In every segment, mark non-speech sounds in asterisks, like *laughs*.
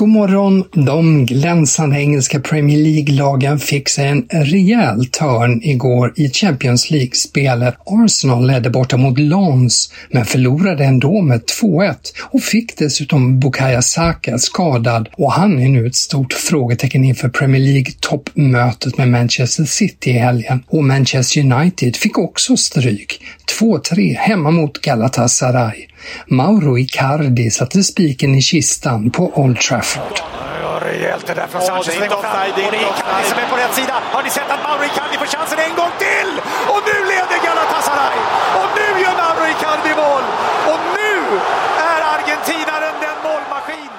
God morgon! De glänsande engelska Premier League-lagen fick sig en rejäl törn igår i Champions League-spelet. Arsenal ledde borta mot Lons, men förlorade ändå med 2-1 och fick dessutom Bukayo Saka skadad och han är nu ett stort frågetecken inför Premier League-toppmötet med Manchester City i helgen. Och Manchester United fick också stryk. 2-3 hemma mot Galatasaray. Mauro Icardi satte spiken i kistan på Old Trafford. Rejält det där från Sanchez. Det är inte offside, det är inte offside. som är på rätt sida. Har ni sett att Mauro Icardi får chansen en gång till? Och nu leder Galatasaray! Och nu gör Mauro Icardi mål! Och nu är argentinaren den målmaskin!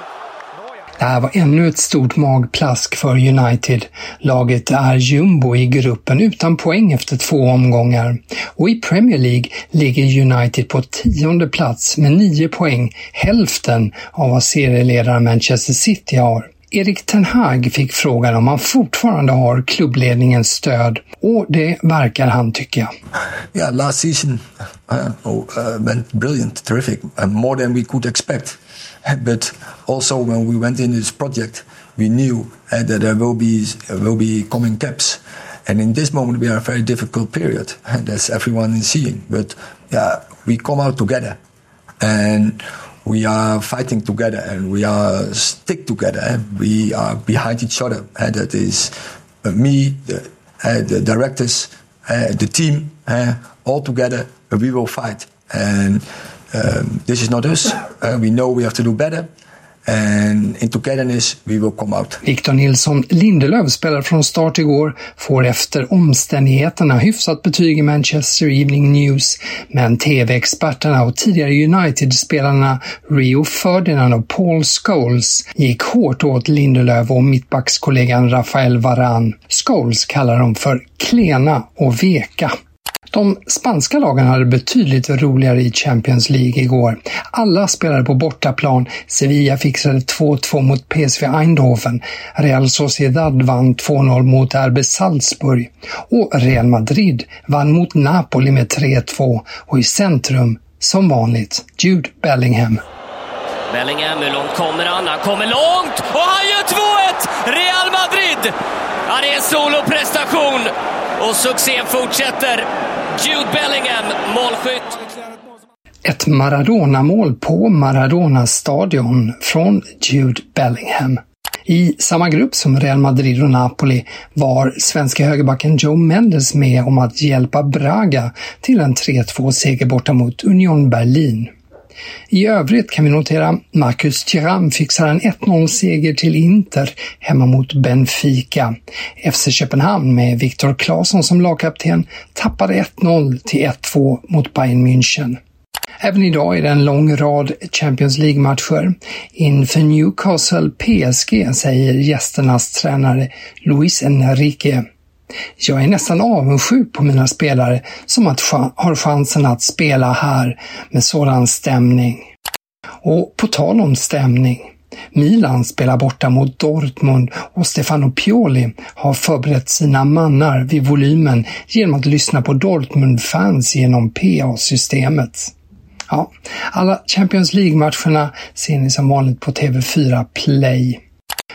Det här var ännu ett stort magplask för United. Laget är jumbo i gruppen utan poäng efter två omgångar. Och i Premier League ligger United på tionde plats med nio poäng, hälften av vad serieledaren Manchester City har. Erik Ten Hag fick frågan om han fortfarande har klubbledningens stöd och det verkar han tycka. Yeah, last season uh, oh, uh, went brilliant, terrific, uh, more than we could expect. But also when we went in this project, we knew uh, that there will be will be coming gaps. And in this moment, we are a very difficult period, and *laughs* that's everyone is seeing. But yeah, we come out together, and we are fighting together, and we are stick together. And we are behind each other. And that is uh, me, the, uh, the directors, uh, the team, uh, all together. we will fight. And um, this is not us. Uh, we know we have to do better. And in togetherness we will come out. Victor Nilsson Lindelöf spelar från start igår, får efter omständigheterna hyfsat betyg i Manchester Evening News, men TV-experterna och tidigare United-spelarna Rio Ferdinand och Paul Scholes gick hårt åt Lindelöf och mittbackskollegan Rafael Varan. Scholes kallar dem för klena och veka. De spanska lagen hade betydligt roligare i Champions League igår. Alla spelade på bortaplan. Sevilla fixade 2-2 mot PSV Eindhoven. Real Sociedad vann 2-0 mot RB Salzburg. Och Real Madrid vann mot Napoli med 3-2 och i centrum, som vanligt, Jude Bellingham. Bellingham, hur långt kommer han? Han kommer långt och han gör 2-1! Real Madrid! Ja, det är en soloprestation och succén fortsätter. Jude Bellingham, målskytt. Ett Maradona-mål på Maradona-stadion från Jude Bellingham. I samma grupp som Real Madrid och Napoli var svenska högerbacken Joe Mendes med om att hjälpa Braga till en 3-2-seger borta mot Union Berlin. I övrigt kan vi notera Marcus Thuram fixar en 1-0-seger till Inter hemma mot Benfica. FC Köpenhamn med Viktor Claesson som lagkapten tappade 1-0 till 1-2 mot Bayern München. Även idag är det en lång rad Champions League-matcher. Inför Newcastle PSG säger gästernas tränare Luis Enrique jag är nästan avundsjuk på mina spelare som att har chansen att spela här med sådan stämning. Och på tal om stämning. Milan spelar borta mot Dortmund och Stefano Pioli har förberett sina mannar vid volymen genom att lyssna på Dortmund-fans genom PA-systemet. Ja, alla Champions League-matcherna ser ni som vanligt på TV4 Play.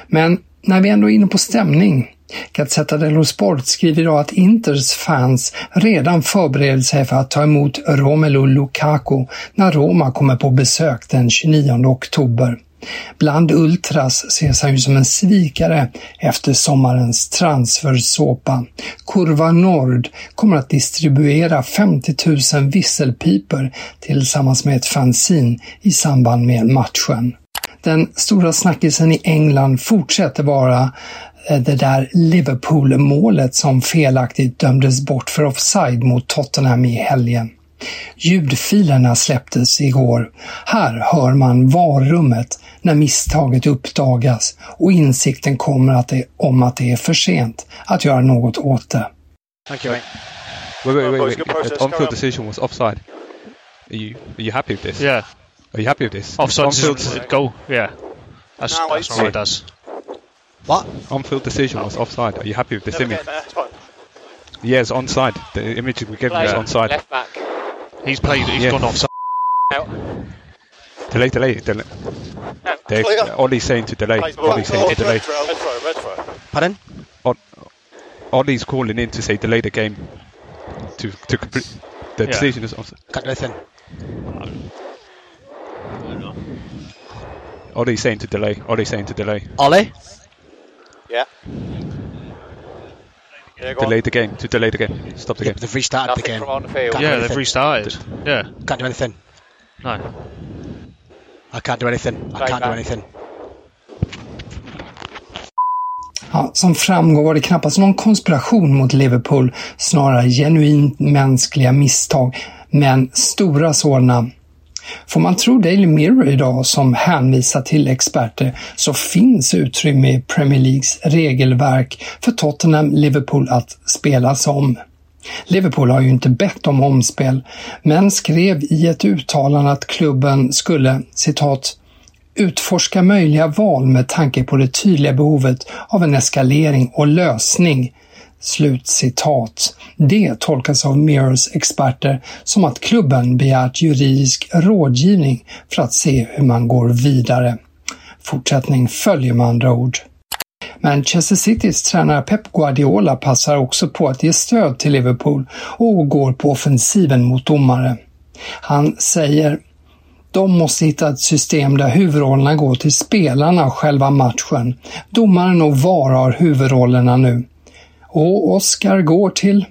Men när vi ändå är inne på stämning Gazzetta dello Sport skriver idag att Inters fans redan förbereder sig för att ta emot Romelu Lukaku när Roma kommer på besök den 29 oktober. Bland ultras ses han ju som en svikare efter sommarens transfersåpa. Kurva Nord kommer att distribuera 50 000 visselpipor tillsammans med ett fanzine i samband med matchen. Den stora snackisen i England fortsätter vara det där Liverpool-målet som felaktigt dömdes bort för offside mot Tottenham i helgen. Ljudfilerna släpptes igår. Här hör man varummet när misstaget uppdagas och insikten kommer att det, om att det är för sent att göra något åt det. Thank you. Wait, wait, wait, wait. The on-field decision was offside. Are you are you happy with this? Yeah. Are you happy with this? Offside On-field, decision, goal. Yeah. That's, No, that's what it does. What? on-field decision was offside. Are you happy with this image? That's fine. Yes, onside. The image we gave you is onside. Left back. He's played. He's Yeah. gone offside. Out. Delay, delay, delay. Dave, Clear. Ollie's saying to delay. Ollie's saying to delay. Red throw, red throw, red throw. Pardon? Ollie's calling in to say delay the game. To to complete the Yeah. decision is offside. Can't do. Ollie's saying to delay. Ollie's saying to delay. Ollie? Yeah. Yeah. Delay the game. To delay the game. Stop the Yeah, game. they've restarted Nothing the game. from on the field. Can't Yeah, they've restarted. Yeah. Can't do anything. No. I can't do anything. I can't do anything. Ja, som framgår var det knappast någon konspiration mot Liverpool, snarare genuint mänskliga misstag, men stora sådana. Får man tro Daily Mirror idag som hänvisar till experter så finns utrymme i Premier Leagues regelverk för Tottenham-Liverpool att spelas om. Liverpool har ju inte bett om omspel, men skrev i ett uttalande att klubben skulle, citat, utforska möjliga val med tanke på det tydliga behovet av en eskalering och lösning. Slutcitat. Det tolkas av Mirrors experter som att klubben begärt juridisk rådgivning för att se hur man går vidare. Fortsättning följer med andra ord. Manchester Citys tränare Pep Guardiola passar också på att ge stöd till Liverpool och går på offensiven mot domare. Han säger de måste hitta ett system där huvudrollerna går till spelarna själva matchen. Domaren och VAR har huvudrollerna nu. Och Oscar går till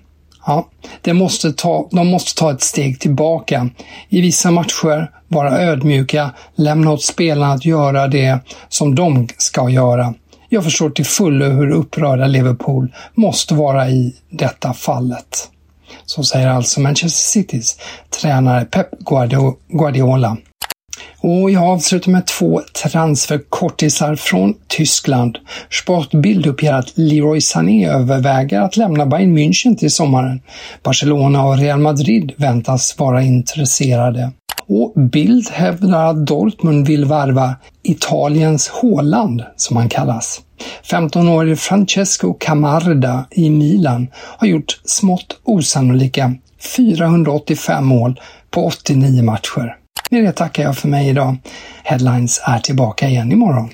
Ja, de måste ta, de måste ta ett steg tillbaka. I vissa matcher vara ödmjuka, lämna åt spelarna att göra det som de ska göra. Jag förstår till fullo hur upprörda Liverpool måste vara i detta fallet. Så säger alltså Manchester Citys tränare Pep Guardiola. Och jag avslutar med två transferkortisar från Tyskland. Sportbild uppger att Leroy Sané överväger att lämna Bayern München till sommaren. Barcelona och Real Madrid väntas vara intresserade. Och Bild hävdar att Dortmund vill varva Italiens Håland, som han kallas. 15-årige Francesco Camarda i Milan har gjort smått osannolika 485 mål på 89 matcher. Med det tackar jag för mig idag. Headlines är tillbaka igen imorgon.